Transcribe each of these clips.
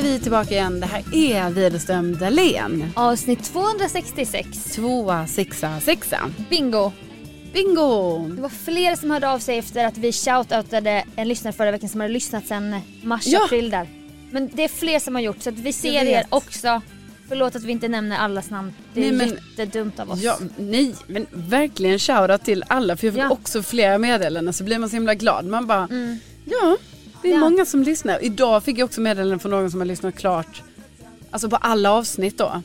Är vi tillbaka igen. Det här är Widerström Dahlén. Avsnitt 266. Tvåa, sexa, sexa. Bingo! Bingo! Det var flera som hörde av sig efter att vi shoutoutade en lyssnare förra veckan som hade lyssnat sedan mars, Ja. april där. Men det är fler som har gjort så att vi ser er också. Förlåt att vi inte nämner allas namn. Det är Nej, men- jättedumt av oss. Ja, nej, men verkligen shoutout till alla för jag fick Ja. också flera meddelanden så blir man så himla glad. Man bara, Mm. ja, det är Ja. många som lyssnar. Idag fick jag också meddelanden från någon som har lyssnat klart, alltså på alla avsnitt då. Alltså,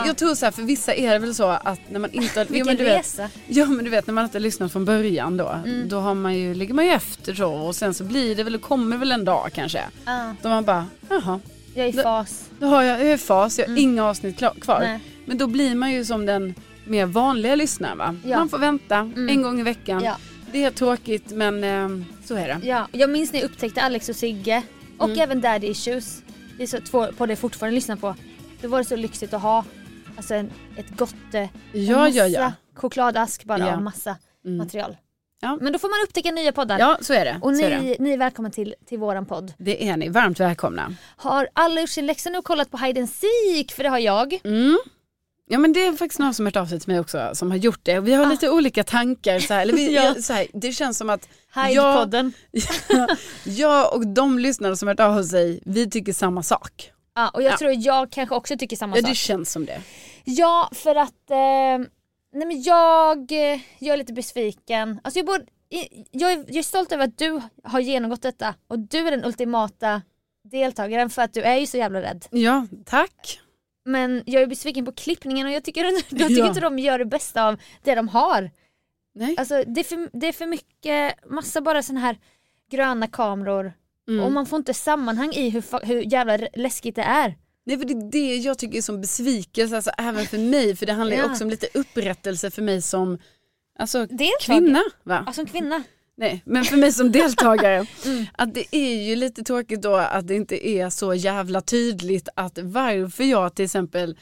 Ja. Jag tror så här, för vissa är det väl så att när man inte... jo, Vilken vet, resa. Ja men du vet när man inte har lyssnat från början då, Mm. då har man ju, ligger man ju efter så och sen så blir det väl, kommer väl en dag kanske. Ja, Då man bara, jaha, jag är i fas. då har jag, jag är i fas, jag har Mm. inga avsnitt kvar. Nej. Men då blir man ju som den mer vanliga lyssnaren va. Ja. Man får vänta Mm. en gång i veckan. Ja. Det är tråkigt men eh, så är det. Ja, jag minns när jag upptäckte Alex och Sigge och Mm. även Daddy Issues. Det är så två på det fortfarande lyssnar på. Då var det så lyxigt att ha alltså en, ett gott eh, en Ja, ja, massa ja. chokladask bara Ja. och massa Mm. material. Ja. Men då får man upptäcka nya poddar. Ja så är det. och så är det. ni, ni är välkomna till, till våran podd. det är ni, varmt välkomna. Har alla gjort sin läxa nu och kollat på Hide and Seek? För det har jag. Mm. Ja men det är faktiskt några som har hört av sig till mig också som har gjort det. Vi har Ah. lite olika tankar. Så här, eller vi, Ja. ja. så här, det känns som att jag, jag och de lyssnare som har hört av sig, vi tycker samma sak. Ja, och jag Ja. tror jag kanske också tycker samma Ja sak. det känns som det. Ja, för att eh, nej men jag, jag är lite besviken. Alltså jag, borde, jag, är, jag är stolt över att du har genomgått detta och du är den ultimata deltagaren för att du är ju så jävla rädd. Ja, tack. Men jag är besviken på klippningen och jag tycker, jag tycker Ja. inte de gör det bästa av det de har. Nej. Alltså det är för, det är för mycket, massa bara sån här gröna kameror Mm. och man får inte sammanhang i hur, hur jävla läskigt det är. Nej för det är det jag tycker är som besvikelse, alltså, även för mig, för det handlar ju Ja. också om lite upprättelse för mig som alltså, kvinna. Va? Alltså en kvinna. Nej, men för mig som deltagare, Mm. att det är ju lite tråkigt då att det inte är så jävla tydligt att varför jag till exempel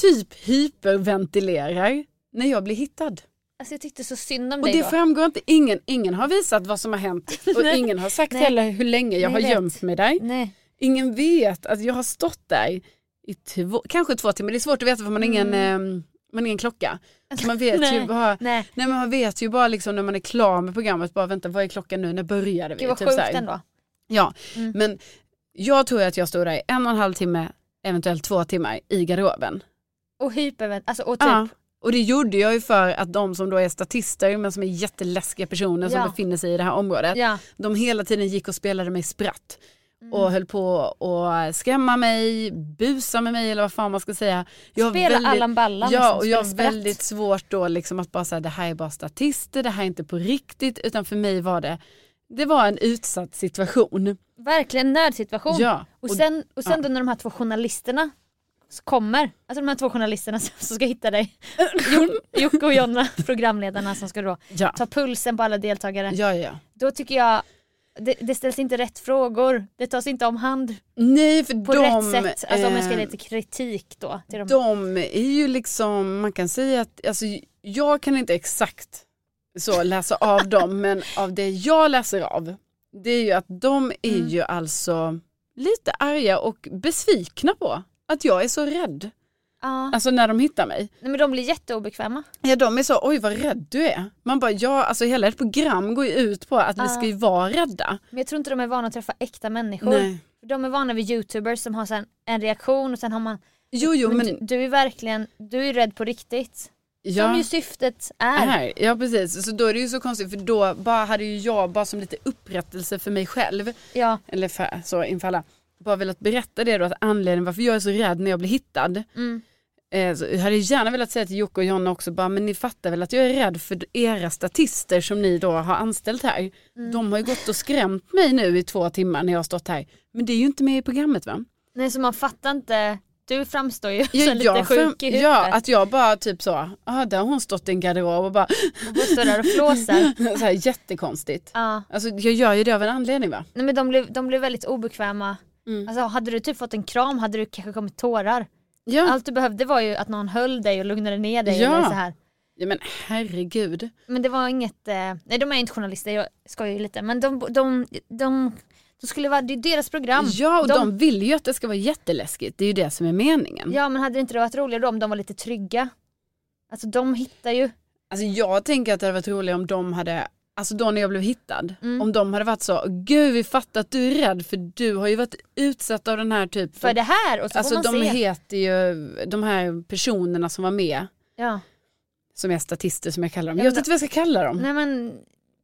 typ hyperventilerar när jag blir hittad. Alltså jag tyckte så synd om Och dig det då. framgår inte, ingen, ingen har visat vad som har hänt och ingen har sagt Nej. heller hur länge jag Nej, har vet. gömt mig där. Nej. Ingen vet att jag har stått där i två, kanske två timmar, det är svårt att veta för man har ingen, eh, man har ingen klocka. Så man vet Nej. ju bara, Nej. nej men man vet ju bara liksom när man är klar med programmet, bara vänta vad är klockan nu, när började vi? Gud vad Typ sjukt ändå. Ja, Mm. men jag tror att jag stod där i en och en halv timme, eventuellt två timmar i garderoben. Och hyper, alltså och typ, Ja. Och det gjorde jag ju för att de som då är statister men som är jätteläskiga personer som Ja. befinner sig i det här området. ja. De hela tiden gick och spelade mig spratt. Mm. Och höll på att skrämma mig, busa med mig eller vad fan man ska säga. Jag Spela Allan Ballan Ja liksom, och jag har väldigt svårt då liksom att bara säga det här är bara statister, det här är inte på riktigt. Utan för mig var det, det var en utsatt situation. Verkligen nödsituation. Ja. Och sen, och sen då när de här två journalisterna kommer, alltså de här två journalisterna som ska hitta dig, Jo- Jocke och Jonna, programledarna som ska då Ja. ta pulsen på alla deltagare. Ja, ja. Då tycker jag, det, det ställs inte rätt frågor, det tas inte om hand Nej för på de, rätt sätt. Alltså om jag ska ge lite kritik då. Till dem. De är ju liksom, man kan säga att, alltså, jag kan inte exakt så läsa av dem, men av det jag läser av, det är ju att de är Mm. ju alltså lite arga och besvikna på att jag är så rädd. Ja. Alltså när de hittar mig. Nej, men de blir jätteobekväma. Ja de är så, oj vad rädd du är. Man bara, ja alltså hela ett program går ju ut på att vi Ja. ska ju vara rädda. Men jag tror inte de är vana att träffa äkta människor. Nej. De är vana vid youtubers som har sen en reaktion och sen har man Jo jo men, du, du är verkligen, du är rädd på riktigt. ja. Som ju syftet är. Här, ja precis, så då är det ju så konstigt för då bara hade ju jag bara som lite upprättelse för mig själv, Ja, eller för, så inför alla, bara velat berätta det då att anledningen varför jag är så rädd när jag blir hittad. mm. Eh, jag hade gärna velat säga till Jocke och Jonna också, bara, men ni fattar väl att jag är rädd för era statister som ni då har anställt här. Mm. De har ju gått och skrämt mig nu i två timmar när jag har stått här. Men det är ju inte med i programmet va? Nej så man fattar inte, du framstår ju Ja, som lite sjuk i huvudet. Ja, att jag bara typ så, ah, där har hon stått i en garderob och bara, Och står där och flåsar. så här jättekonstigt. ja. Alltså jag gör ju det av en anledning va? Nej men de blev, de blev väldigt obekväma. Mm. Alltså hade du typ fått en kram hade du kanske kommit tårar. Ja. Allt du behövde var ju att någon höll dig och lugnade ner dig. Ja. Eller så här. ja men herregud. Men det var inget, eh, nej de är inte journalister, jag skojar ju lite. Men de, de, de, de skulle vara, det är deras program. Ja och de, de, vill ju att det ska vara jätteläskigt, det är ju det som är meningen. ja men hade det inte varit roligare då om de var lite trygga? Alltså de hittar ju, Alltså jag tänker att det hade varit roligt om de hade, alltså då när jag blev hittad, Mm. om de hade varit så, gud vi fattar att du är rädd för du har ju varit utsatt av den här typ för det här och så Alltså får man de se. heter ju, de här personerna som var med, Ja. som är statister som jag kallar dem. Ja, jag vet inte vad jag ska kalla dem. Nej men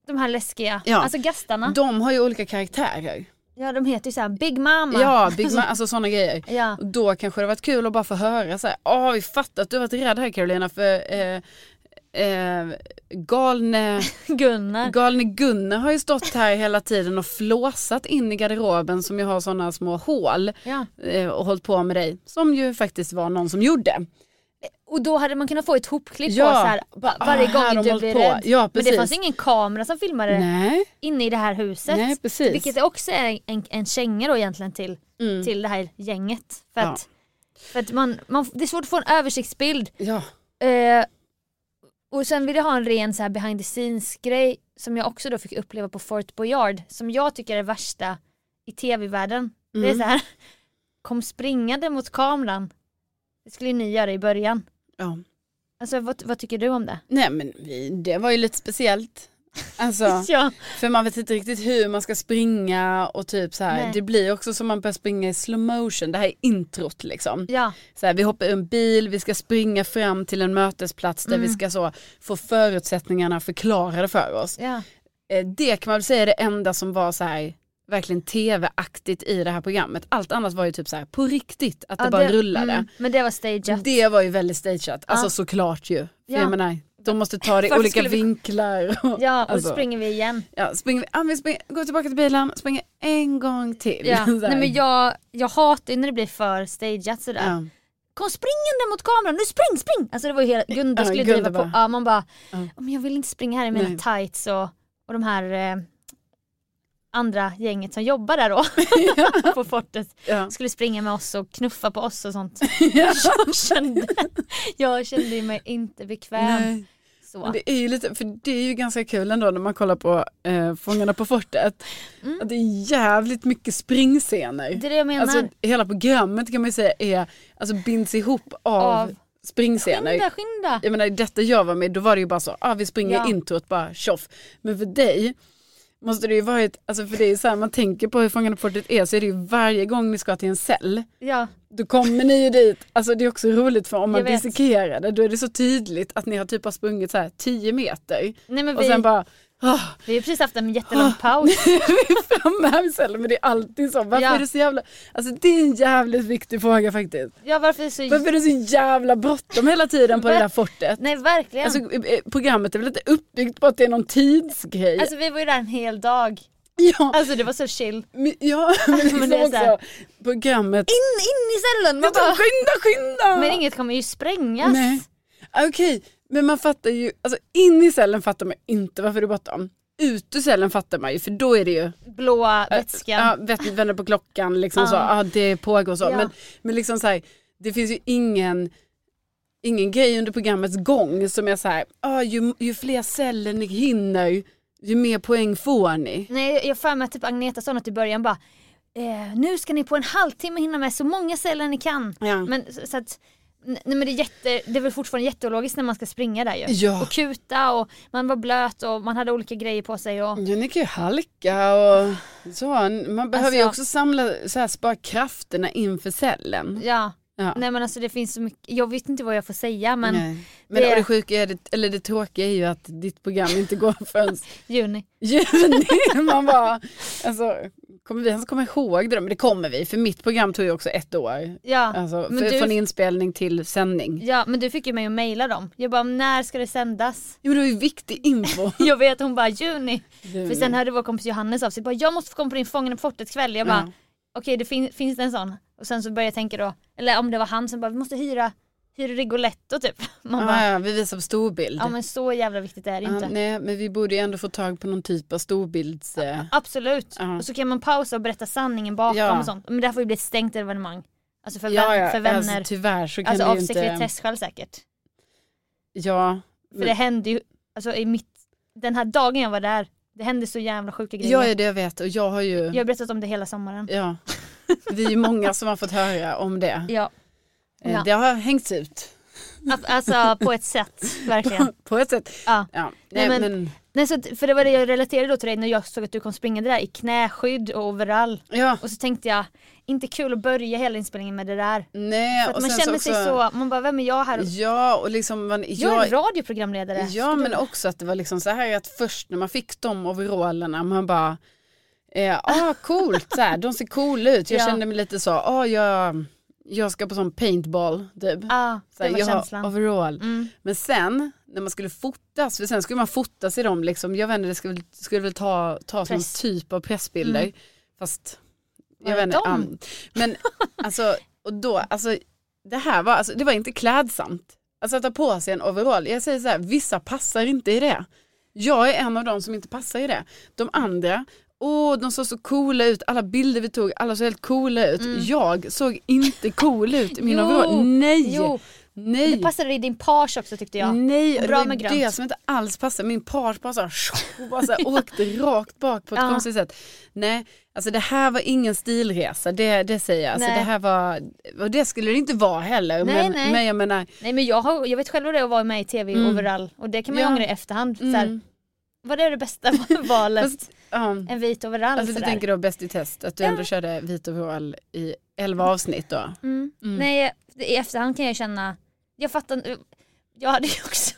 de här läskiga, Ja. alltså gastarna. De har ju olika karaktärer. Ja de heter ju såhär Big Mama. Ja, Big Ma- alltså sådana grejer. Ja. Då kanske det varit kul att bara få höra så här, åh vi fattar att du har varit rädd här Carolina för eh, eh, galne, Gunnar. galne Gunnar har ju stått här hela tiden och flåsat in i garderoben som ju har sådana små hål Ja. eh, och hållit på med dig. Som ju faktiskt var någon som gjorde. Och då hade man kunnat få ett hopklipp Ja. på så här, va- varje Ah, gång du blir på. rädd. Ja, Men det fanns ingen kamera som filmade Nej, inne i det här huset. nej precis. Vilket också är en, en känga då egentligen till, Mm. till det här gänget. För Ja. att, för att man, man, det är svårt att få en översiktsbild. Ja, Eh, och sen vill jag ha en ren så här behind the scenes grej som jag också då fick uppleva på Fort Boyard som jag tycker är det värsta i tv-världen. Det är Mm. så här, kom springande mot kameran. Det skulle ni göra i början. ja. Alltså vad, vad tycker du om det? Nej men det var ju lite speciellt. Alltså, Ja. för man vet inte riktigt hur man ska springa och typ så här. Nej. Det blir också som man börjar springa i slow motion. Det här är introt liksom. ja. Så här, vi hoppar ur en bil, vi ska springa fram till en mötesplats där Mm. vi ska så få förutsättningarna förklarade för oss. ja. Eh, Det kan man väl säga är det enda som var så här verkligen tv-aktigt i det här programmet. Allt annat var ju typ så här på riktigt, att det Ja, bara rullade. mm, men det var stageat. Det var ju väldigt stageat, alltså Ja. såklart ju. För Ja. jag menar, de måste ta det i olika vi- vinklar. Och, Ja, och alltså, så springer vi igen. ja, springer vi, ja, vi springer, går tillbaka till bilen, springer en gång till. Ja. Nej, men jag, jag hatar ju när det blir för stageat sådär. ja. Kom springande mot kameran, nu spring, spring! Alltså det var ju hela, Gunda Ja, skulle Gunda driva på, bara- ja, man bara. "Ja, men jag vill inte springa här i mina Nej. tights och, och de här eh, andra gänget som jobbar där då på fortet Ja. skulle springa med oss och knuffa på oss och sånt. jag, kände, jag kände mig inte bekväm. Nej. Det är ju lite, för det är ju ganska kul ändå när man kollar på eh, Fångarna på fortet. Mm. Att det är jävligt mycket springscener. Det är det jag menar. Alltså hela programmet kan man ju säga är, alltså binds ihop av, Av- springscener. skynda, skynda! Jag menar detta jag var med då var det ju bara så, ah, vi springer Ja. introt bara tjoff. Men för dig, måste det ju varit, alltså för det är så här, man tänker på hur Fångarna på fortet är så är det ju varje gång ni ska till en cell, Ja, då kommer ni ju dit, alltså det är också roligt för om man dissekerar det då är det så tydligt att ni har typ har sprungit så här 10 meter. Nej och vi, sen bara, vi har precis haft en jättelång paus. vi är framme här cellen men det är alltid så, varför Ja. är det så jävla, alltså det är en jävligt viktig fråga faktiskt. Ja varför är det så... Varför är det så jävla bråttom hela tiden på det där fortet? Nej verkligen. Alltså eh, programmet är väl inte uppbyggt på att det är någon tidsgrej? Alltså vi var ju där en hel dag. ja, Alltså det var så chill. men, ja, men liksom Men det är så här- programmet. In, in i cellen! Man bara, skynda, skynda! men inget kommer ju sprängas. Nej. Okej, men man fattar ju, alltså in i cellen fattar man inte varför det är bråttom. Ut ur cellen fattar man ju för då är det ju Blåa vätskan. Ja, vet, vänder på klockan liksom Ja. så, ja det pågår så. Ja. Men, men liksom så här, det finns ju ingen, ingen grej under programmets gång som är så här, ah, ju, ju fler celler ni hinner, ju mer poäng får ni. Nej jag för mig att typ Agneta sa något i början bara eh, nu ska ni på en halvtimme hinna med så många celler ni kan. Ja. Men, så, så att, nej, men det, är jätte, det är väl fortfarande jätteologiskt när man ska springa där ju. Ja. Och kuta och man var blöt och man hade olika grejer på sig. Och, Ja, ni kan ju halka och så. Man behöver ju Alltså- också samla, så här, spara krafterna inför cellen. ja. Ja. Nej men alltså det finns så mycket, jag vet inte vad jag får säga men Nej. Men det, det sjuka är, det, eller det tråkiga är ju att ditt program inte går förrän juni. juni. Man bara, alltså, kommer vi ens komma ihåg det? Men det kommer vi, för mitt program tog ju också ett år. Ja. Alltså, Men för, du- Från inspelning till sändning. ja men du fick ju mig att mejla dem. Jag bara när ska det sändas? Jo, det var ju viktig info. Jag vet hon bara juni. Juni. För sen hörde vår kompis Johannes av sig bara jag måste få komma på din Fångarna på fortet kväll. Jag bara Ja. okej det fin- finns det en sån? Och sen så började jag tänka då, eller om det var han som bara vi måste hyra, hyra Rigoletto typ. Man bara, Ja, ja, vi visar på storbild. ja men så jävla viktigt är det Ja, inte. nej, men vi borde ju ändå få tag på någon typ av storbilds... Eh, Absolut. Ja. Och så kan man pausa och berätta sanningen bakom Ja. och sånt. Men det här får ju bli ett stängt evenemang. Alltså för, ja, ja, för vänner. Alltså, Alltså, tyvärr så kan av det ju inte... sekretesskäl säkert. Ja, För det hände ju, alltså i mitt, den här dagen jag var där, det hände så jävla sjuka grejer. ja, det jag vet och jag har ju... Jag har berättat om det hela sommaren. Ja, vi är ju många som har fått höra om det. Ja. Eh, Ja. Det har hängts ut Alltså på ett sätt, verkligen. på ett sätt. Ja. Ja, Nej, nej, men- men, Nej, så, för det var det jag relaterade då till dig när jag såg att du kom springande där i knäskydd och overall. ja, Och så tänkte jag, inte kul att börja hela inspelningen med det där. nej. För och man känner också, sig så, man bara vem är jag här? Ja, och liksom man, Jag är jag, en radioprogramledare. ja, men du- också att det var liksom så här att först när man fick de overallerna, man bara, eh, ah coolt, så här, de ser coola ut. Jag Ja. kände mig lite så, ah jag, jag ska på sån paintball typ. Så det var jag har känslan. overall. Mm. Men sen när man skulle fotas, för sen skulle man fotas i dem, liksom, jag vet inte, det skulle, skulle väl ta, ta som typ av pressbilder. Mm. Fast, jag vet inte. ja. Men alltså, och då, alltså, det här var, alltså, det var inte klädsamt. Alltså att ta på sig en overall, jag säger så här, vissa passar inte i det. Jag är en av dem som inte passar i det. De andra, åh de såg så coola ut, alla bilder vi tog, alla såg helt coola ut. Jag såg inte cool ut i min Mm. Jo, overall. Nej, Jo, nej. det passade i din page också tyckte jag. Nej, Bra det var det som inte alls passade. Min page bara så bara så åkte rakt bak på ett Ja. konstigt sätt. Nej, alltså det här var ingen stilresa, det, det säger jag. Alltså det här var, och det skulle det inte vara heller. Nej, men, nej. men jag menar, Nej men jag, har, jag vet själv vad det är att vara med i tv Mm. overall och det kan man ju Ja. ångra i efterhand. Så här, mm, vad är det bästa valet? fast, ja. en vit overall Alltså du tänker då Bäst i test, att du Ja. ändå körde vit overall i elva avsnitt då? Mm. Mm. Nej, i efterhand kan jag känna, jag fattar jag hade ju också,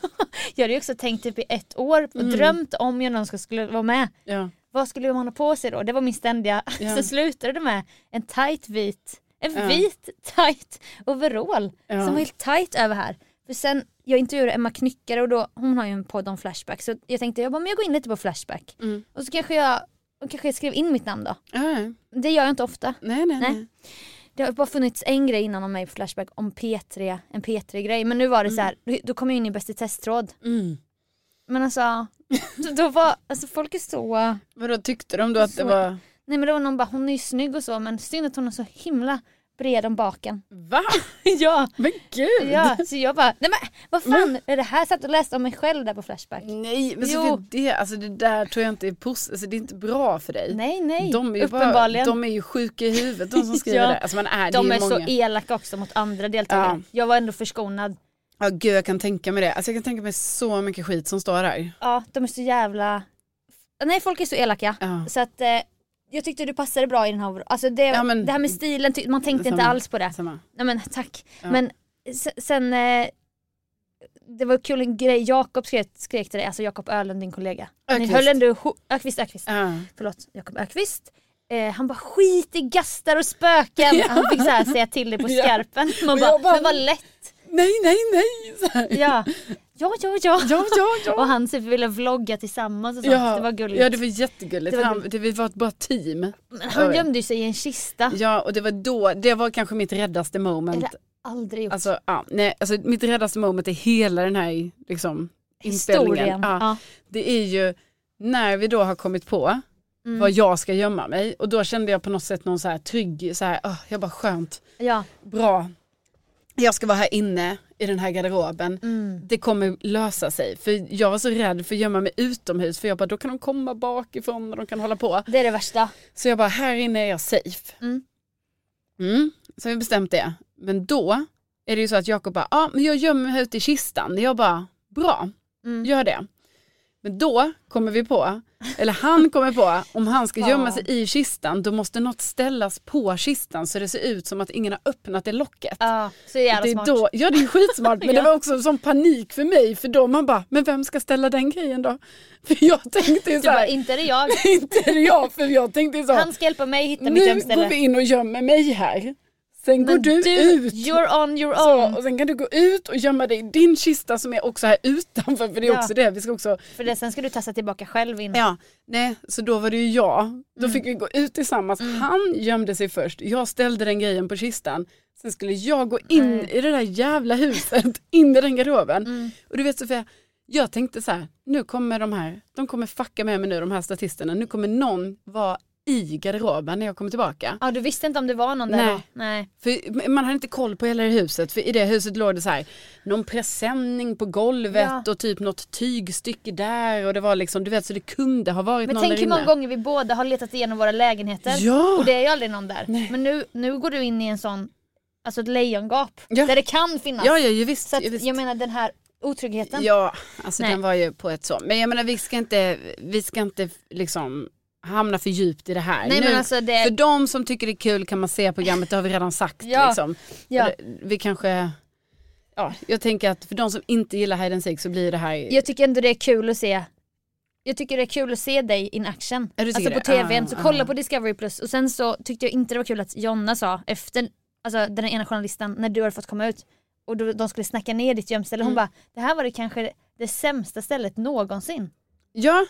jag hade också tänkt typ i ett år och Mm. drömt om jag någon skulle vara med. Ja. Vad skulle man ha på sig då? Det var min ständiga, Ja. så slutade det med en tight vit, en Ja. vit tight overall som var helt tight över här. För sen, jag intervjuade Emma Knyckare och då, hon har ju en podd om Flashback så jag tänkte jag bara, men jag går in lite på Flashback. Mm. Och så kanske jag, och kanske jag skrev in mitt namn då. Nej, Det gör jag inte ofta. nej, nej. Nej. Det har bara funnits en grej innan om mig på Flashback om P3, en P3-grej. Men nu var det så här, då kom jag in i Bäst i testtråd. Mm. Men alltså, då- var, alltså folk är så, Vadå, tyckte de då att det Så- var, nej men då var någon bara, hon är ju snygg och så men synd att hon är så himla bred om baken. va? ja, Men gud! ja, så jag bara, nej men vad fan är det här? Satt och läste om mig själv där på Flashback. Nej men Jo. Sofia, det, alltså det där tror jag inte är, pos- alltså det är inte bra för dig. Nej nej, De är ju bara, uppenbarligen. de är ju sjuka i huvudet de som skriver Ja. det. Alltså man är, det de är är ju så många. elaka också mot andra deltagare. Jag var ändå förskonad. Ja gud jag kan tänka mig det. Alltså jag kan tänka mig så mycket skit som står där. Ja, de är så jävla... nej folk är så elaka. Ja. Så att eh, jag tyckte du passade bra i den här Alltså det, Ja, men- det här med stilen, man tänkte inte Samma. alls på det. Samma. Nej men tack. Ja. Men se- sen, eh, det var kul en grej, Jakob skrek, skrek till dig, alltså Jakob Öhlund din kollega. Ni höll ändå Ökvist, Ökvist. Ja. Förlåt, Jakob Ökvist. Eh, han bara skit i gastar och spöken. Han fick så här säga till dig på Ja. skarpen. Man bara, bara- men vad lätt. Nej, nej, nej! Ja, ja, ja. ja. ja, ja. ja. Och han typ ville vlogga tillsammans och sånt. Ja, det var gulligt. Ja, det var jättegulligt. Det var Han, det, vi var ett bra team. Men han gömde ju sig i en kista. Ja, och det var då, det var kanske mitt räddaste Det moment. har jag aldrig gjort. Alltså, ja, nej, alltså mitt räddaste moment i hela den här liksom, inspelningen. Ja, Ja. Det är ju när vi då har kommit på Mm. var jag ska gömma mig och då kände jag på något sätt någon så här trygg, så här, oh, jag bara skönt, ja. bra. Jag ska vara här inne i den här garderoben. Mm. Det kommer lösa sig. För jag var så rädd för att gömma mig utomhus för jag bara då kan de komma bakifrån och de kan hålla på. Det är det värsta. Så jag bara här inne är jag safe. Mm. Mm. Så har vi bestämt det. Men då är det ju så att Jakob bara, ja ah, men jag gömmer mig ute i kistan. Jag bara, bra, Mm. gör det. Men då kommer vi på, eller han kommer på, om han ska gömma Ja. sig i kistan då måste något ställas på kistan så det ser ut som att ingen har öppnat det locket. Ja, så jävla det är smart. då, ja det är skitsmart men det Ja. var också sån panik för mig för då man bara, men vem ska ställa den grejen då? För jag tänkte ju så bara, här, inte är det jag. inte är det jag för jag tänkte så, Han ska hjälpa mig hitta mitt nu gömställe. går vi in och gömmer mig här. Sen går Men du, ut. You're on your Så, own. och sen kan du gå ut och gömma dig i din kista som är också här utanför för det är Ja. också det. Vi ska också, För det, sen ska du tassa tillbaka själv in. ja, nej, så då var det ju jag. Då Mm. fick vi gå ut tillsammans. Han gömde sig först, jag ställde den grejen på kistan. Sen skulle jag gå in Mm. i det där jävla huset, in i den garderoben. Och du vet Sofia, jag tänkte så här, nu kommer de här, de kommer fucka med mig nu de här statisterna. Nu kommer någon vara i garderoben när jag kommer tillbaka. Ja, du visste inte om det var någon där Nej. då? Nej. För man hade inte koll på hela det huset för i det huset låg det så här någon presenning på golvet Ja. och typ något tygstycke där och det var liksom du vet så det kunde ha varit Men någon tänk där hur många inne. gånger vi båda har letat igenom våra lägenheter. Ja. Och det är ju aldrig någon där. Nej. Men nu, nu går du in i en sån, alltså ett lejongap. Ja. Där det kan finnas. Ja, ja, ju visst. Så att, ju visst. jag menar den här otryggheten. Ja, alltså Nej. den var ju på ett så. Men jag menar vi ska inte, vi ska inte liksom hamna för djupt i det här. Nej, nu, alltså det- För de som tycker det är kul kan man se programmet, det har vi redan sagt. Ja. Liksom. Ja. Vi kanske, ja jag tänker att för de som inte gillar hide and så blir det här Jag tycker ändå det är kul att se jag tycker det är kul att se dig in action. Alltså på tvn, Ah, så ah. kolla på Discovery Plus och sen så tyckte jag inte det var kul att Jonna sa efter, alltså den ena journalisten, när du hade fått komma ut och då, de skulle snacka ner ditt gömställe, hon Mm. bara det här var det kanske det sämsta stället någonsin. Ja,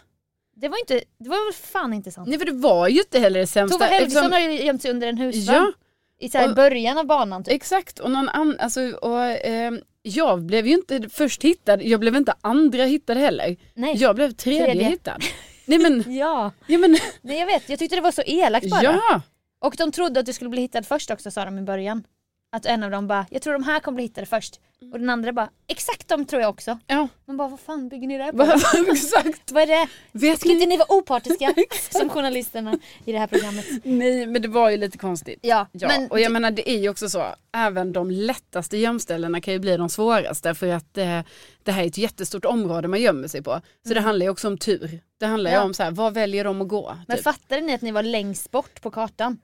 Det var inte, det var väl fan inte sant. nej för det var ju inte heller det sämsta. Tove Helgesson eftersom- har ju gömt sig under en husvagn. Ja, I så Och- början av banan typ. exakt. Och någon annan, alltså, och, ehm, jag blev ju inte först hittad, jag blev inte andra hittad heller. Nej. Jag blev tredje, Tredje. hittad. Nej men, Ja, ja men, nej, jag vet. Jag tyckte det var så elakt bara. ja. Och de trodde att du skulle bli hittad först också sa de i början. Att en av dem bara, jag tror de här kommer bli hittade först. Och den andra bara, exakt de tror jag också. ja. Man bara, vad fan bygger ni det här på? Exakt. vad är det? Vet Ska inte ni? ni vara opartiska som journalisterna i det här programmet? Nej men det var ju lite konstigt. Ja, Ja, men och jag menar det är ju också så, även de lättaste gömställena kan ju bli de svåraste för att eh, det här är ett jättestort område man gömmer sig på. Så det handlar ju också om tur. Det handlar ju Mm. Ja. om så här, vad väljer de att gå? men typ. fattade ni att ni var längst bort på kartan?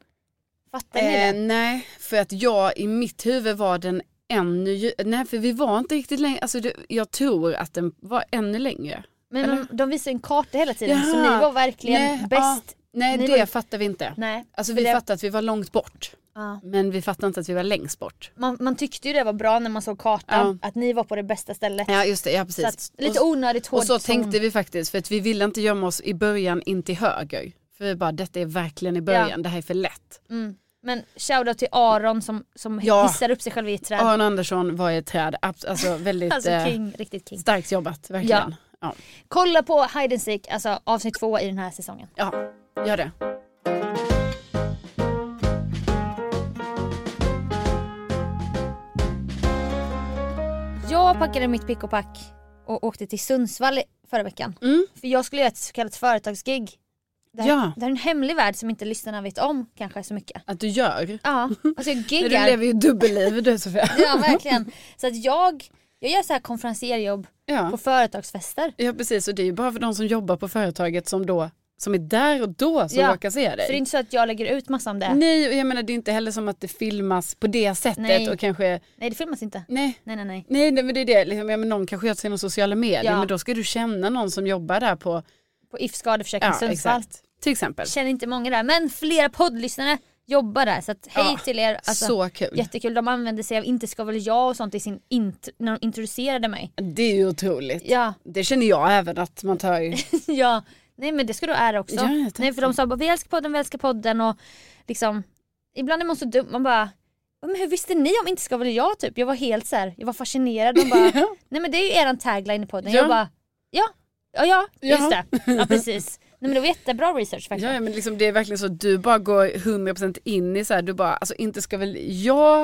Fattade ni Eh, det? nej, för att jag i mitt huvud var den ännu, nej för vi var inte riktigt längre, alltså det, jag tror att den var ännu längre. Men de, de visade en karta hela tiden så Jaha. ni var verkligen Nej, bäst. ja, nej Ni det var- fattar vi inte. Nej, Alltså vi det- fattade att vi var långt bort. ja. Men vi fattade inte att vi var längst bort. man, man tyckte ju det var bra när man såg kartan, att ni var på det bästa stället. Ja just det, ja precis. så att, lite onödigt hård Och så tänkte vi faktiskt, för att vi ville inte gömma oss i början in till höger. För vi bara, detta är verkligen i början, Ja. det här är för lätt. Mm. Men shoutout till Aron som, som Ja. hissar upp sig själv i ett träd. Aron Andersson var i ett träd, alltså väldigt Alltså eh, king, riktigt king. starkt jobbat, verkligen. Ja. Kolla på Hide and Seek, alltså avsnitt två i den här säsongen. ja, gör det. Jag packade mitt pick och pack och åkte till Sundsvall förra veckan. Mm. För jag skulle göra ett så kallat företagsgig. Det här, Ja. det här är en hemlig värld som inte lyssnarna vet om kanske så mycket. Att du gör. Ja, alltså jag Du giggar. lever ju dubbelliv du Sofia. Ja verkligen. Så att jag, jag gör så här konferencierjobb Ja. på företagsfester. ja precis och det är ju bara för de som jobbar på företaget som då som är där och då som Ja, råkar se dig. För det är inte så att jag lägger ut massa om det. Nej, och jag menar det är inte heller som att det filmas på det sättet Nej. och kanske, Nej det filmas inte. nej. Nej nej nej. Nej nej, men det är det, liksom, ja, men någon kanske gör genom sociala medier Ja. men då ska du känna någon som jobbar där på, På If skadeförsäkring ja Sundsvall. exakt. Till exempel. Känner inte många där men flera poddlyssnare jobbar där så att hej Ja, till er. Alltså, så kul. Jättekul, de använde sig av Inte ska väl jag och sånt i sin int- när de introducerade mig. Det är ju otroligt. Ja, Det känner jag även att man tar ju. ja. Nej men det ska du ära också. Ja. Nej för de sa bara vi älskar podden, vi älskar podden och liksom ibland är man så dum, man bara men hur visste ni om Inte ska väl jag typ? Jag var helt så här, jag var fascinerad. De bara, Ja. nej men det är ju eran tagline i podden. Ja. Jag bara, ja, ja, ja, just det. Ja precis. Nej men det var jättebra research faktiskt. Ja, men liksom, det är verkligen så att du bara går 100% in i så här, du bara, alltså inte ska väl jag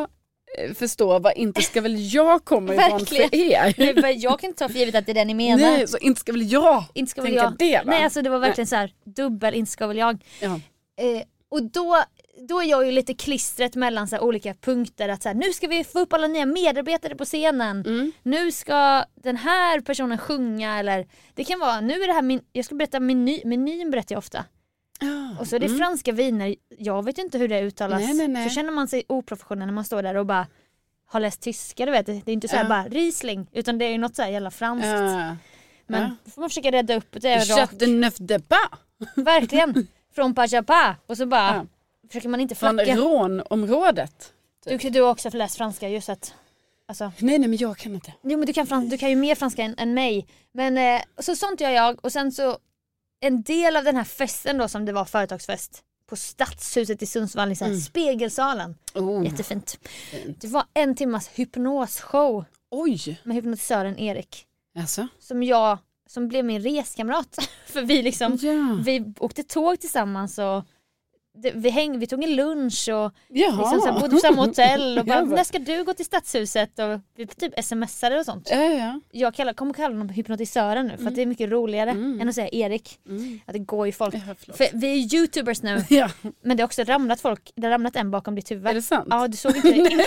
eh, förstå vad inte ska väl jag kommer ifrån för er. Nej, jag kan inte ta för givet att det är det ni menar. Nej, så inte ska väl jag inte ska väl tänka jag. det va? Nej alltså det var verkligen så här dubbel inte ska väl jag. ja. Eh, och då, då är jag ju lite klistret mellan så olika punkter. Att så här, nu ska vi få upp alla nya medarbetare på scenen. Mm. Nu ska den här personen sjunga eller det kan vara, nu är det här min, jag ska berätta meny, menyn berättar jag ofta. Och så är det franska viner, jag vet inte hur det uttalas. Mm. Nej, nej, nej. Så känner man sig oprofessionell när man står där och bara har läst tyska du vet. Det är inte så här Ja. bara Riesling utan det är ju något så här jävla franskt. Ja. Men ja. då får man försöka rädda upp det rakt. Chat de Verkligen. Från Pachapa och så bara. Försöker man inte från flacka. rånområdet. Du, du har också läst franska just att Alltså, Nej nej men jag kan inte. jo, men du, kan frans, du kan ju mer franska än, än mig. Men eh, så sånt gör jag och sen så en del av den här festen då som det var företagsfest på Stadshuset i Sundsvall så här Spegelsalen. Oh. Jättefint. Det var en timmas hypnosshow Oj, med hypnotisören Erik. alltså. Som jag, som blev min reskamrat. För vi liksom, Ja. vi åkte tåg tillsammans och det, vi, häng, vi tog en lunch och Jaha. liksom så här, bodde på samma hotell och bara, Ja, va. när ska du gå till Stadshuset? Och vi typ smsade och sånt. Ja, ja. Jag kallar, kommer kalla honom hypnotisören nu för att det är mycket roligare än att säga Erik. Att det går ju folk. Ja. För vi är youtubers nu ja. men det har också ramlat folk, det har ramlat en bakom ditt huvud. Är det sant? Ja du såg inte det.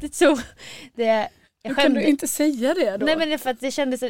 det tog, det, jag Hur kan du skämde. inte säga det då? Nej men det för att det kändes,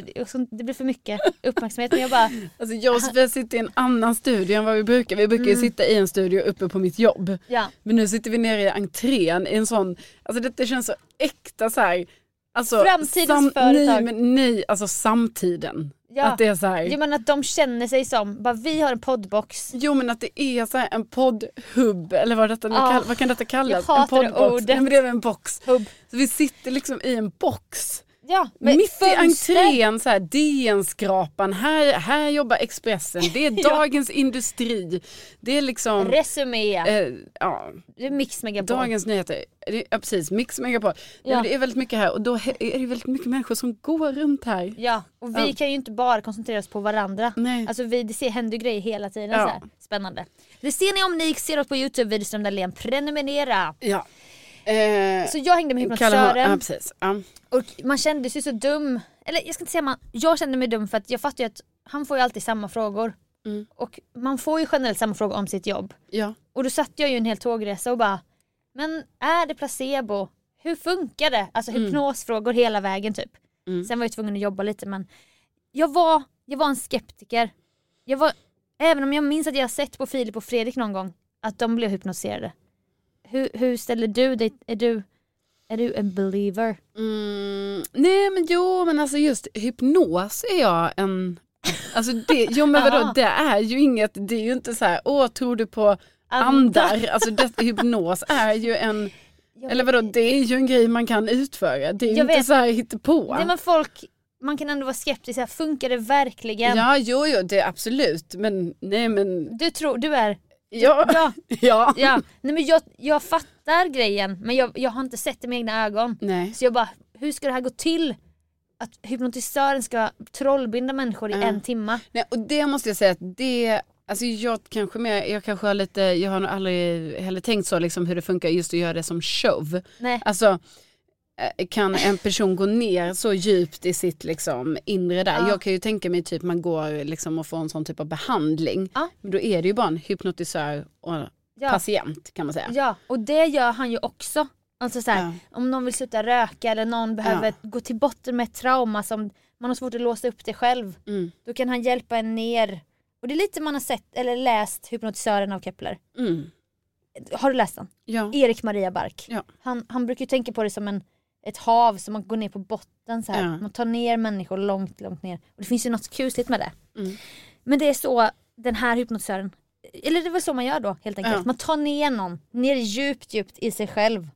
det blev för mycket uppmärksamhet men jag bara, Alltså jag sitter i en annan studio än vad vi brukar. Vi brukar ju sitta i en studio uppe på mitt jobb. ja. Men nu sitter vi nere i entrén i en sån, alltså detta känns så äkta så här. Alltså, Framtidens företag. Nej, men nej, alltså samtiden. Ja. Att det är så här. Jag menar att de känner sig som, bara vi har en poddbox. Jo men att det är så här en poddhubb eller vad, detta nu Ja. kall, vad kan detta kallas? Jag hatar en poddbox. ordet. Nej, men det är en box. Hubb. Så vi sitter liksom i en box. Ja, Mitt i entrén så här DN-skrapan, här, här jobbar Expressen, det är. Dagens Industri. Det är liksom, Resumé, eh, ja, det är Mix Megapol. Dagens Nyheter. Ja precis, Mix Megapol. Ja. Det är väldigt mycket här och då är det väldigt mycket människor som går runt här. Ja, och vi Ja. kan ju inte bara koncentrera oss på varandra. Nej. Alltså vi, det ser, händer grejer hela tiden. Ja. Så här. Spännande. Det ser ni om ni ser oss på Youtube, Widerström Dahlén. Prenumerera. Ja. Eh, Så jag hängde med hypnotisören Ja precis. Ja. och man kände sig så dum. Eller jag ska inte säga man, jag kände mig dum för att jag fattar ju att han får ju alltid samma frågor. Mm. Och man får ju generellt samma frågor om sitt jobb. ja. Och då satt jag ju en hel tågresa och bara, men är det placebo? Hur funkar det? Alltså hypnosfrågor hela vägen typ. Mm. Sen var jag tvungen att jobba lite men jag var, jag var en skeptiker. Jag var, även om jag minns att jag sett på Filip och Fredrik någon gång att de blev hypnotiserade. Hur, hur ställer du dig? Är du, är du en believer? Mm, nej men jo men alltså just hypnos är jag en Alltså det, jo men vadå det är ju inget, det är ju inte så här, åh tror du på andar? Alltså det, hypnos är ju en, Jag eller vadå det är ju en grej man kan utföra. Det är ju inte vet. så här hittepå. Nej men folk, man kan ändå vara skeptisk, här, funkar det verkligen? Ja jo jo det är absolut men nej men Du tror, du är, ja. ja, ja. ja. Nej men jag, jag fattar grejen men jag, jag har inte sett det med egna ögon. Nej. Så jag bara, hur ska det här gå till? Att hypnotisören ska trollbinda människor i en timma. Nej, och det måste jag säga att det, alltså jag kanske mer, jag kanske har lite, jag har nog aldrig heller tänkt så liksom hur det funkar just att göra det som show. Nej. Alltså kan en person gå ner så djupt i sitt liksom inre där? Ja. Jag kan ju tänka mig typ man går liksom och får en sån typ av behandling. Ja. Men då är det ju bara en hypnotisör och Ja. patient kan man säga. Ja, och det gör han ju också. Alltså så här, om någon vill sluta röka eller någon behöver gå till botten med ett trauma som man har svårt att låsa upp det själv. Mm. Då kan han hjälpa en ner. Och det är lite man har sett eller läst Hypnotisören av Kepler. Mm. Har du läst den? Ja. Erik Maria Bark. Han, han brukar ju tänka på det som en, ett hav som man går ner på botten så här. Man tar ner människor långt, långt ner. Och det finns ju något kusligt med det. Mm. Men det är så den här hypnotisören, eller det är väl så man gör då helt enkelt. Man tar ner någon, ner djupt, djupt i sig själv.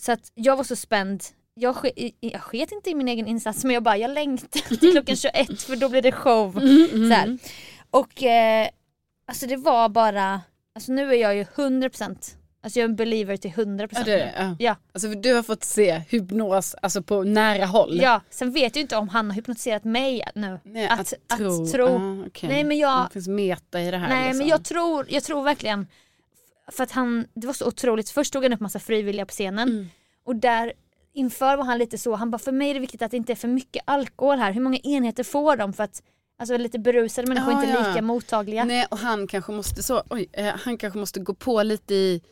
Så att jag var så spänd. Jag, ske, jag sket inte i min egen insats men jag bara, jag längtar till klockan 21 för då blir det show. Mm, Så här. Och eh, alltså det var bara, alltså nu är jag ju 100% Alltså jag är en believer till 100% Ja, det är det. Ja. Ja. Alltså du har fått se hypnos alltså på nära håll. Ja, sen vet jag inte om han har hypnotiserat mig nu. Nej, att, att, att tro. tro. Ah, okej. Nej men jag, Det finns meta i det här. nej liksom. men jag tror, jag tror verkligen för att han, det var så otroligt, först tog han upp massa frivilliga på scenen Mm. och där inför var han lite så, han bara för mig är det viktigt att det inte är för mycket alkohol här, hur många enheter får de för att Alltså lite berusade människor Ja, inte ja. lika mottagliga. Nej och han kanske måste så, oj, eh, han kanske måste gå på lite i,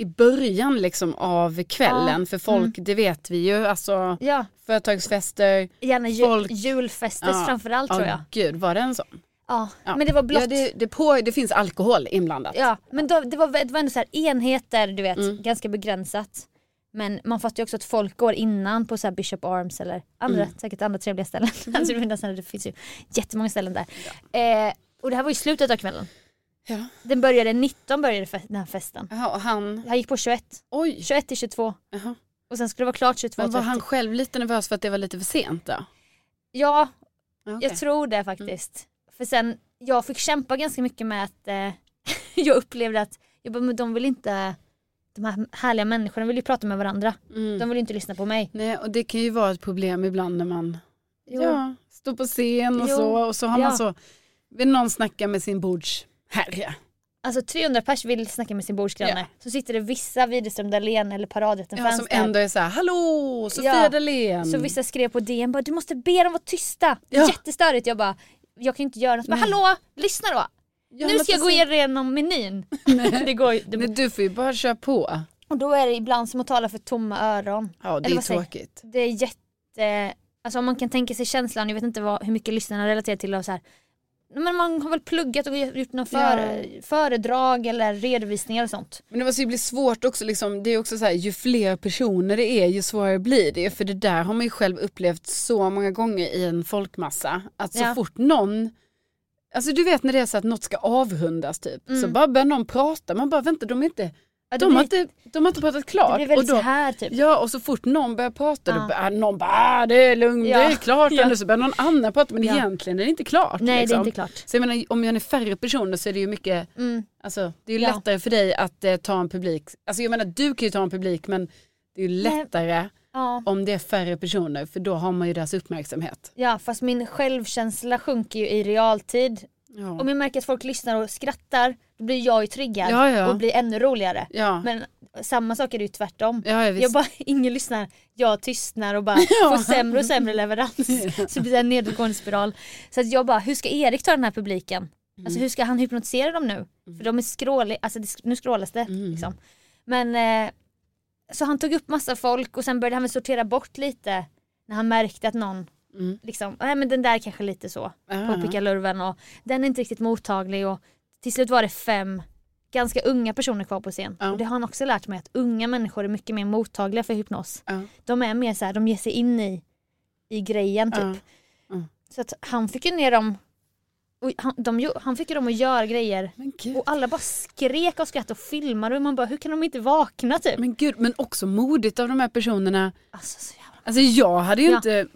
i början liksom av kvällen. Ja. För folk, det vet vi ju, alltså Ja, företagsfester. gärna ju, Folk- julfester Ja. framförallt Ja, tror jag. Gud, var det en sån? Ja. Ja. Men det var blått. Ja, det, det, på, det finns alkohol inblandat. Ja, men då, det, var, det var ändå så här enheter, du vet, Mm. ganska begränsat. Men man fattar ju också att folk går innan på så här Bishop Arms eller andra, Mm. säkert andra trevliga ställen. alltså, det, finns, det finns ju jättemånga ställen där. Eh, och det här var ju slutet av kvällen. Ja. Den började 19 började fe- den här festen. Jaha, och han, Jag gick på 21, oj. 21 till 22 Jaha. och sen skulle det vara klart 22 Men var 30. han själv lite nervös för att det var lite för sent då? Ja, Ja, okej. Mm. Jag tror det faktiskt. För sen, jag fick kämpa ganska mycket med att eh, jag upplevde att jag bara, men de vill inte, de här härliga människorna vill ju prata med varandra. Mm. De vill ju inte lyssna på mig. Nej, och det kan ju vara ett problem ibland när man Jo. ja, står på scen och Jo. så och så har Ja. man så, vill någon snacka med sin bordsherre. Alltså 300 pers vill snacka med sin bordsgranne. Ja. Så sitter det vissa Widerström Dahlén eller paradrätten Ja, som ändå är så här, hallå Sofia Ja. Dalén. Så vissa skrev på DN bara du måste be dem vara tysta. Det är Ja. jättestörigt. Jag bara jag kan inte göra något. Nej. hallå lyssna då. Ja, nu men ska jag gå igenom menyn. det går ju. Nej, du får ju bara köra på. Och då är det ibland som att tala för tomma öron. Ja, det Eller är tråkigt. Det är jätte, alltså om man kan tänka sig känslan, jag vet inte vad, hur mycket lyssnarna relaterar till och så här. Men man har väl pluggat och gjort någon före, föredrag eller redovisningar och sånt. Men det måste ju bli svårt också, liksom, det är också så här, ju fler personer det är ju svårare blir det. För det där har man ju själv upplevt så många gånger i en folkmassa. Att så Ja. fort någon, alltså du vet när det är så att något ska avrundas typ, så Mm. bara börjar någon prata, man bara vänta de är inte, Ja, de, har inte de har inte pratat klart. Det blir väldigt och så här typ. Ja och så fort någon börjar prata Ja. då börjar någon bara ah, det är lugnt, Ja. det är klart. Ja. Så börjar någon annan prata men Ja. egentligen är det inte klart. Nej det liksom. är inte klart. Så jag menar om jag är färre personer så är det ju mycket Mm. Alltså det är ju Ja. lättare för dig att eh, ta en publik. Alltså jag menar du kan ju ta en publik men det är ju Nej. lättare Ja. om det är färre personer för då har man ju deras uppmärksamhet. ja fast min självkänsla sjunker ju i realtid. Ja. Om jag märker att folk lyssnar och skrattar då blir jag ju triggad Ja, ja. och blir ännu roligare. Men samma sak är det ju tvärtom. Jag bara, ingen lyssnar, jag tystnar och bara får sämre och sämre leverans. Så det blir en nedåtgående spiral. Så att jag bara, hur ska Erik ta den här publiken? Alltså Mm. hur ska han hypnotisera dem nu? För de är skråliga, alltså nu skrålas det. Mm. Liksom. Men eh, så han tog upp massa folk och sen började han sortera bort lite när han märkte att någon Mm. liksom, nej men den där kanske lite så Ja. på pickalurven och den är inte riktigt mottaglig och till slut var det fem ganska unga personer kvar på scen. Ja. Och det har han också lärt mig att unga människor är mycket mer mottagliga för hypnos. Ja. De är mer så här, de ger sig in i, i grejen typ. Så att han fick ju ner dem han, de, han fick ju dem att göra grejer och alla bara skrek och skrattade och filmade och man bara hur kan de inte vakna typ? Men gud, men också modigt av de här personerna. Alltså så jävla... Alltså jag hade ju Ja. inte,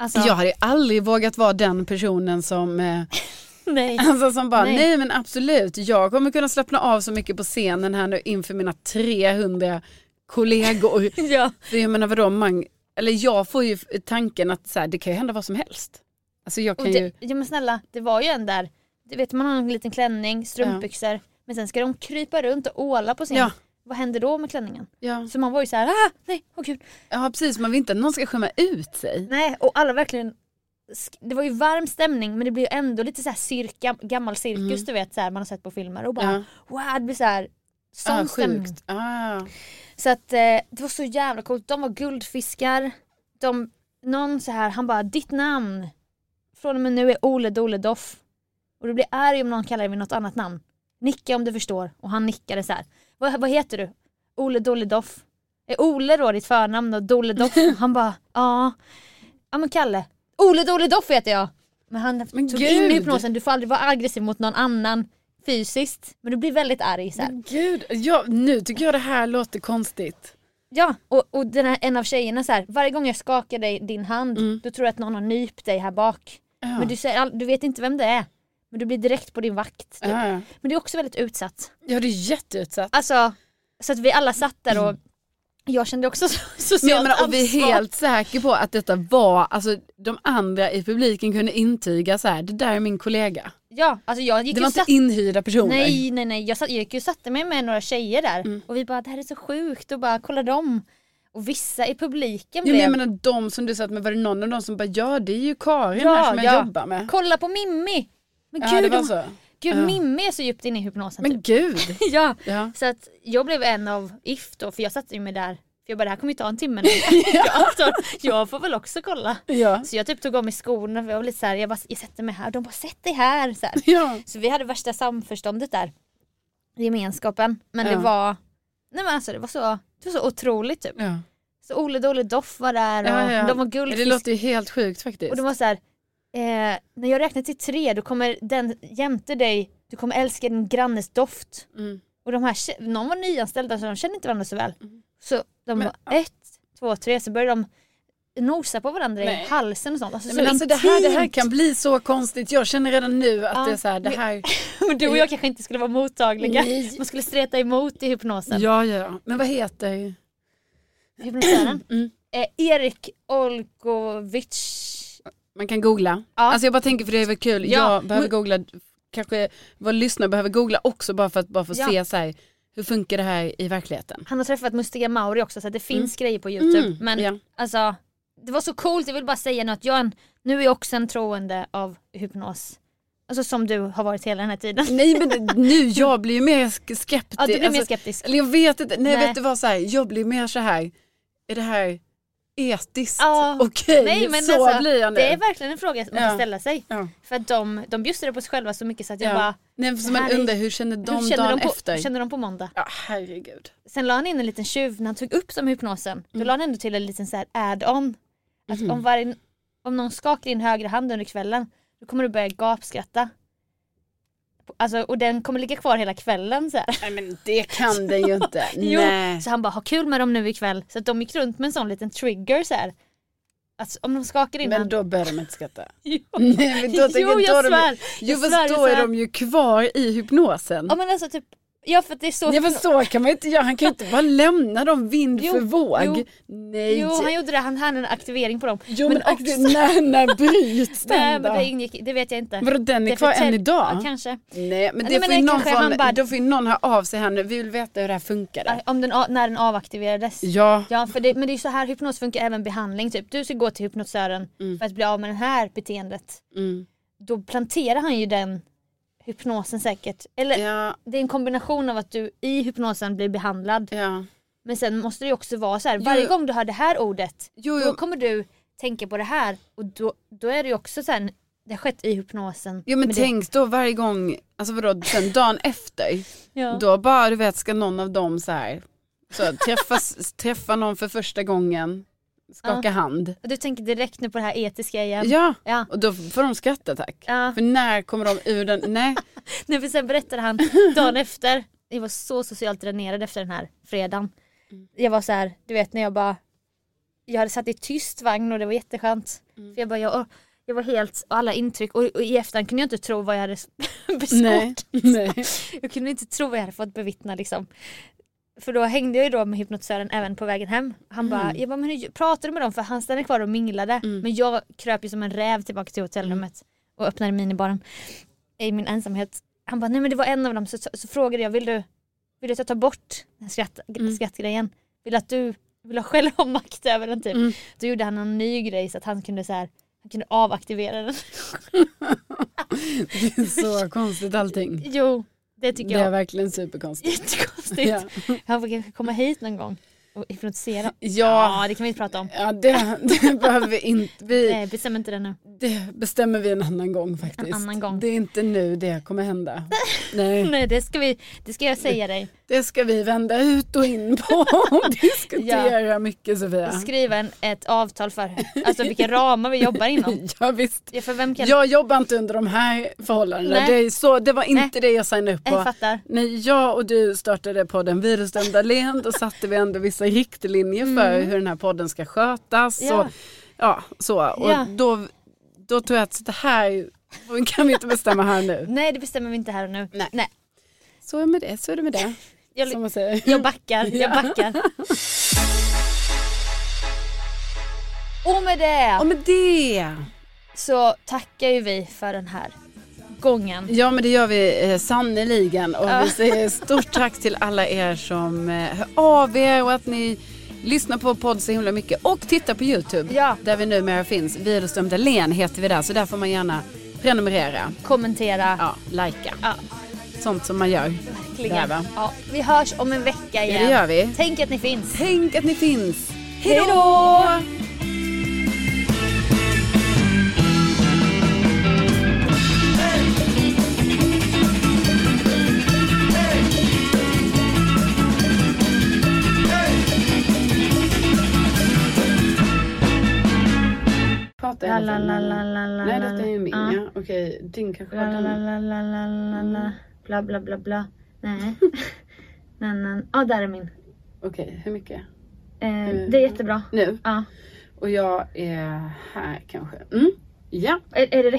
Alltså, jag hade aldrig vågat vara den personen som, eh, nej. alltså som bara Nej. nej. men absolut, jag kommer kunna slappna av så mycket på scenen här nu inför mina 300 kollegor. ja. För jag menar vadå, man, eller jag får ju tanken att så här, det kan ju hända vad som helst. Alltså jag Och kan det, ju, ja men snälla, det var ju en där, du vet man har en liten klänning, strumpbyxor, men sen ska de krypa runt och åla på scen. Ja. Vad händer då med klänningen? ja, Så man var ju så här, ah, nej, åh gud. ja precis, man vill inte att någon ska skämma ut sig. Nej, och alla verkligen det var ju varm stämning men det blir ju ändå lite så här cirka, gammal cirkus du vet så här, man har sett på filmer och bara Mm. Ja. wow det blir så här sån Ah, stämning. Ah. Så att eh, det var så jävla coolt, de var guldfiskar, de, någon så här, han bara ditt namn från och med nu är Ole Dole Doff. Och du blir arg om någon kallar dig vid något annat namn. Nicka om du förstår. Och han nickade så här. Vad, vad heter du? Ole Dolledoff. Är Ole då ditt förnamn då? Dolledoff? han bara, ja. Ja men Kalle. Ole Dolledoff heter jag. Men han Men tog gud. in i hypnosen, du får aldrig vara aggressiv mot någon annan fysiskt. Men du blir väldigt arg här. Men gud, ja, nu tycker jag det här låter konstigt. Ja, och, och den här, en av tjejerna så här, varje gång jag skakar dig, din hand, då tror jag att någon har nypt dig här bak. Mm. Ja. Men du, säger, du vet inte vem det är. Men du blir direkt på din vakt. typ. Ja, ja. Men det är också väldigt utsatt. ja, det är jätteutsatt. Alltså, så att vi alla satt där och jag kände också så- Men socialt jag menar, och vi är helt säkra på att detta var, alltså de andra i publiken kunde intyga så här, det där är min kollega. Ja, alltså jag gick Det var inte satt... inhyrda personer. Nej, nej, nej. Jag, satt, jag gick ju och satte mig med några tjejer där Mm. och vi bara, det här är så sjukt och bara kolla dem. Och vissa i publiken Ja, blev... men jag menar de som du satt med, var det någon av dem som bara ja det är ju Karin Ja, här som jag ja. jobbar med. Kolla på Mimmi! Men Ja gud, det var så. gud Ja. Mimmi är så djupt inne i hypnosen. Men typ. gud. ja. Ja. Så att jag blev en av if då, för jag satte ju mig där. För jag bara, det här kommer ju ta en timme nu. jag, jag får väl också kolla. Ja. Så jag typ tog av mig skorna, för jag var lite såhär, jag, bara, jag sätter mig här. De bara, sätt dig här. Så, här. Ja. så vi hade värsta samförståndet där. Gemenskapen. Men Ja. det var, nej men alltså det var så, det var så otroligt typ. Ja. Så Ole Dole Doff var där och Ja, ja. de var Det guldfisk. låter ju helt sjukt faktiskt. Och de var så här, eh, när jag räknar till tre då kommer den jämte dig, du kommer älska din grannes doft. Mm. Och de här, någon var nyanställda så de kände inte varandra så väl. Så de Men- var ett, två, tre så började de nosa på varandra Nej. i halsen och sånt. Alltså, Nej, så men alltså det här, det här kan bli så konstigt. Jag känner redan nu att Ja, det är så här, det här. Men du och jag kanske inte skulle vara mottagliga. Nej. Man skulle streta emot i hypnosen. Ja, ja. Men vad heter Hypnotisören. Mm. Eh, Erik Olgovic. Man kan googla. Ja. Alltså jag bara tänker för det är väl kul. Ja. Jag behöver googla, kanske våra lyssnare behöver googla också bara för att bara få Ja. se så här, hur funkar det här i verkligheten. Han har träffat Mustiga Mauri också så det finns grejer på youtube. Mm, Men ja. alltså det var så coolt, jag vill bara säga nu att jag är en, nu är jag också en troende av hypnos. Alltså som du har varit hela den här tiden. Nej men nu, jag blir ju mer sk- skeptisk. Ja, du blir mer Alltså, skeptisk. Eller jag vet inte, nej, Nej. vet du vad så här, jag blir mer så här, är det här etiskt Ja. okej? Nej, men så alltså, blir jag nu. Det är verkligen en fråga man Ja. kan ställa sig. Ja. För att de, de bjussade på sig själva så mycket så att jag Ja. bara, Nej, för man undrar hur känner de hur känner dagen de, på, efter? hur känner de på måndag? Ja herregud. Sen la han in en liten tjuv när han tog upp som hypnosen. Då la han ändå till en liten så add-on. Att om, varje, om någon skakar din högra hand under kvällen då kommer du börja gapskratta. Alltså, och den kommer ligga kvar hela kvällen så här. Nej men det kan den ju inte. Jo, Nej. så han bara ha kul med dem nu ikväll. Så att de gick runt med en sån liten trigger så här. Att om de skakar din Men då börjar de inte skratta. Jo. Nej, men då tänker Jo, jag, jag då är de, svär. Jo fast svär, då är svär. de ju kvar i hypnosen. Ja men alltså typ, ja för det är så. Ja men så kan man inte göra, han kan ju inte bara lämna dem vind Jo, för våg. jo. Nej. Jo han gjorde det, han hade en aktivering på dem. Jo, men, men också... när, när bryts den Nej men det ingick, det vet jag inte. Vadå den är Det kvar än idag? Ja, kanske. Nej men det Nej, får ju någon från, bara- då får ju någon höra av sig här nu, vi vill veta hur det här funkade. Om den, när den avaktiverades. Ja. Ja, för det, men det är ju så här hypnos funkar även behandling. Typ. Du ska gå till hypnotisören för att bli av med det här beteendet. Mm. Då planterar han ju den hypnosen säkert. Eller Ja, det är en kombination av att du i hypnosen blir behandlad. ja. Men sen måste det ju också vara så här. varje gång du hör det här ordet Jo, då jo. kommer du tänka på det här. Och då, då är det ju också så här, det har skett i hypnosen. Jo men Men det- tänk då varje gång, alltså vadå, sen dagen efter, Ja. då bara du vet ska någon av dem så här, så träffas, träffa någon för första gången, skaka hand. Och Du tänker direkt nu på det här etiska igen. Ja, Ja. och då får de skratta tack. Ja. För när kommer de ur den, nej. Nej, för sen berättade han dagen efter, jag var så socialt dränerad efter den här fredagen. Jag var så här, du vet när jag bara, jag hade satt i tyst vagn och det var jätteskönt. För jag bara, jag, jag var helt, alla intryck och, och i efterhand kunde jag inte tro vad jag hade Nej, beskått. nej. Jag kunde inte tro vad jag hade fått bevittna liksom. För då hängde jag ju då med hypnotisören även på vägen hem. Han bara, jag bara, men hur pratade du med dem? För han stannade kvar och minglade. Men jag kröp ju som en räv tillbaka till hotellrummet och öppnade minibaren i min ensamhet. Han bara, nej men det var en av dem. Så, så, så frågade jag, vill du, vill du att jag tar bort den skratt, skrattgrejen? Vill att du vill du själv ha makt över den typ? Då gjorde han en ny grej så att han kunde så här, han kunde avaktivera den. Det är så konstigt allting. jo, det tycker Det är jag. verkligen superkonstigt. Jättekonstigt. Ja. Han får kanske komma hit någon gång hypnotisera? Ja. ja, det kan vi inte prata om. Ja, det, det behöver vi inte. Vi, Nej, bestäm inte det nu. det bestämmer vi en annan gång faktiskt. En annan gång. Det är inte nu det kommer hända. Nej, Nej, det ska, vi, det ska jag säga dig. det ska vi vända ut och in på och diskutera mycket Sofia. Skriva en, ett avtal för alltså vilka ramar vi jobbar inom. Ja, visst. Ja, för vem kan... Jag jobbar inte under de här förhållandena. Nej. Det, så, det var inte Nej. det jag signade upp på. Jag fattar. När jag och du startade podden Virusdömda Len då satte vi ändå vissa riktlinjer för hur den här podden ska skötas. Mm. Ja. Och, ja, så. Och Ja. då, då tror jag att det här kan vi inte bestämma här nu. Nej, det bestämmer vi inte här och nu. Nej. Nej. Så är det med det, så är det med det. Jag, Som man säger. jag backar, jag Ja. backar. Och med det Och med det. så tackar ju vi för den här gången. Ja men det gör vi eh, sannoliken och Ja. vi säger stort tack till alla er som eh, hör av er och att ni lyssnar på podd så himla mycket och tittar på Youtube Ja. där vi numera finns. Virusdömda Len heter vi där så där får man gärna prenumerera, Kommentera. ja, likea. Ja. Sånt som man gör. Verkligen. Där? Ja, vi hörs om en vecka Ja, igen. det gör vi. Tänk att ni finns. Tänk att ni finns. Hej då! Prata La, hela la, tiden. la, la, la, la, Nej detta är ju min ja. ja. Okej, din kanske var den. la. Bla, bla, bla, bla. Nej. Nej, nej. Ja, där är min. Okej, hur mycket? Eh, Mm. det är jättebra. Nu? Ja. Och jag är här kanske. Mm. Ja. Är, är det